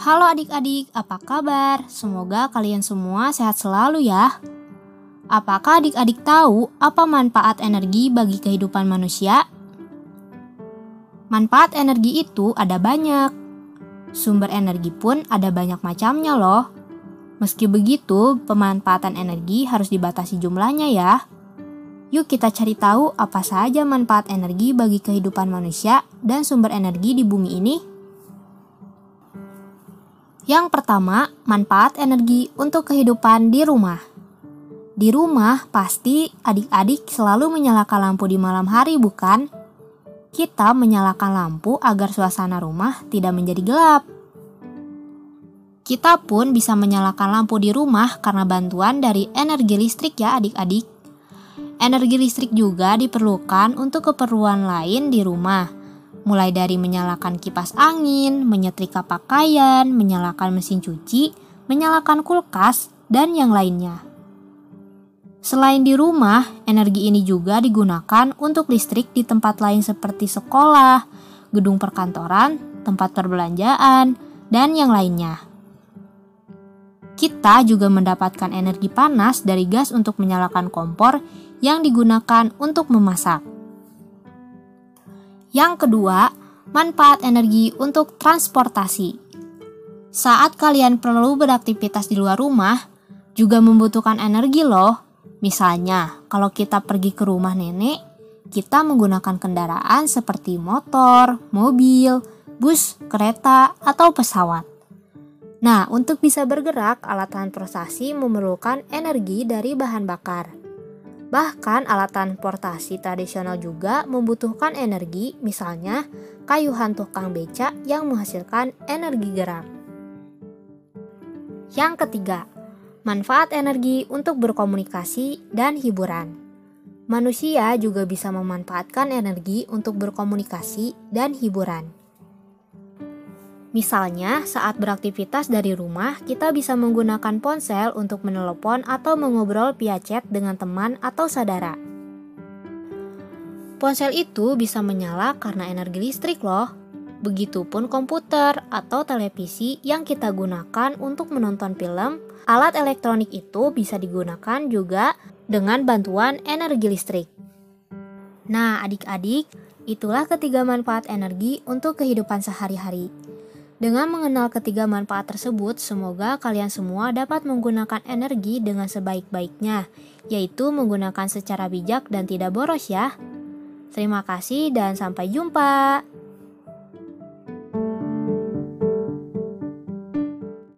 Halo adik-adik, apa kabar? Semoga kalian semua sehat selalu ya. Apakah adik-adik tahu apa manfaat energi bagi kehidupan manusia? Manfaat energi itu ada banyak. Sumber energi pun ada banyak macamnya loh. Meski begitu, pemanfaatan energi harus dibatasi jumlahnya ya. Yuk kita cari tahu apa saja manfaat energi bagi kehidupan manusia dan sumber energi di bumi ini. Yang pertama, manfaat energi untuk kehidupan di rumah. Di rumah, pasti adik-adik selalu menyalakan lampu di malam hari, bukan? Kita menyalakan lampu agar suasana rumah tidak menjadi gelap. Kita pun bisa menyalakan lampu di rumah karena bantuan dari energi listrik ya adik-adik. Energi listrik juga diperlukan untuk keperluan lain di rumah, mulai dari menyalakan kipas angin, menyetrika pakaian, menyalakan mesin cuci, menyalakan kulkas, dan yang lainnya. Selain di rumah, energi ini juga digunakan untuk listrik di tempat lain seperti sekolah, gedung perkantoran, tempat perbelanjaan, dan yang lainnya. Kita juga mendapatkan energi panas dari gas untuk menyalakan kompor yang digunakan untuk memasak. Yang kedua, manfaat energi untuk transportasi. Saat kalian perlu beraktivitas di luar rumah, juga membutuhkan energi loh. Misalnya, kalau kita pergi ke rumah nenek, kita menggunakan kendaraan seperti motor, mobil, bus, kereta, atau pesawat. Nah, untuk bisa bergerak, alat transportasi memerlukan energi dari bahan bakar. Bahkan alat transportasi tradisional juga membutuhkan energi, misalnya kayu tukang beca yang menghasilkan energi gerak. Yang ketiga, manfaat energi untuk berkomunikasi dan hiburan. Manusia juga bisa memanfaatkan energi untuk berkomunikasi dan hiburan. Misalnya, saat beraktivitas dari rumah, kita bisa menggunakan ponsel untuk menelepon atau mengobrol via chat dengan teman atau saudara. Ponsel itu bisa menyala karena energi listrik loh. Begitupun komputer atau televisi yang kita gunakan untuk menonton film, alat elektronik itu bisa digunakan juga dengan bantuan energi listrik. Nah, adik-adik, itulah ketiga manfaat energi untuk kehidupan sehari-hari. Dengan mengenal ketiga manfaat tersebut, semoga kalian semua dapat menggunakan energi dengan sebaik-baiknya, yaitu menggunakan secara bijak dan tidak boros ya. Terima kasih dan sampai jumpa.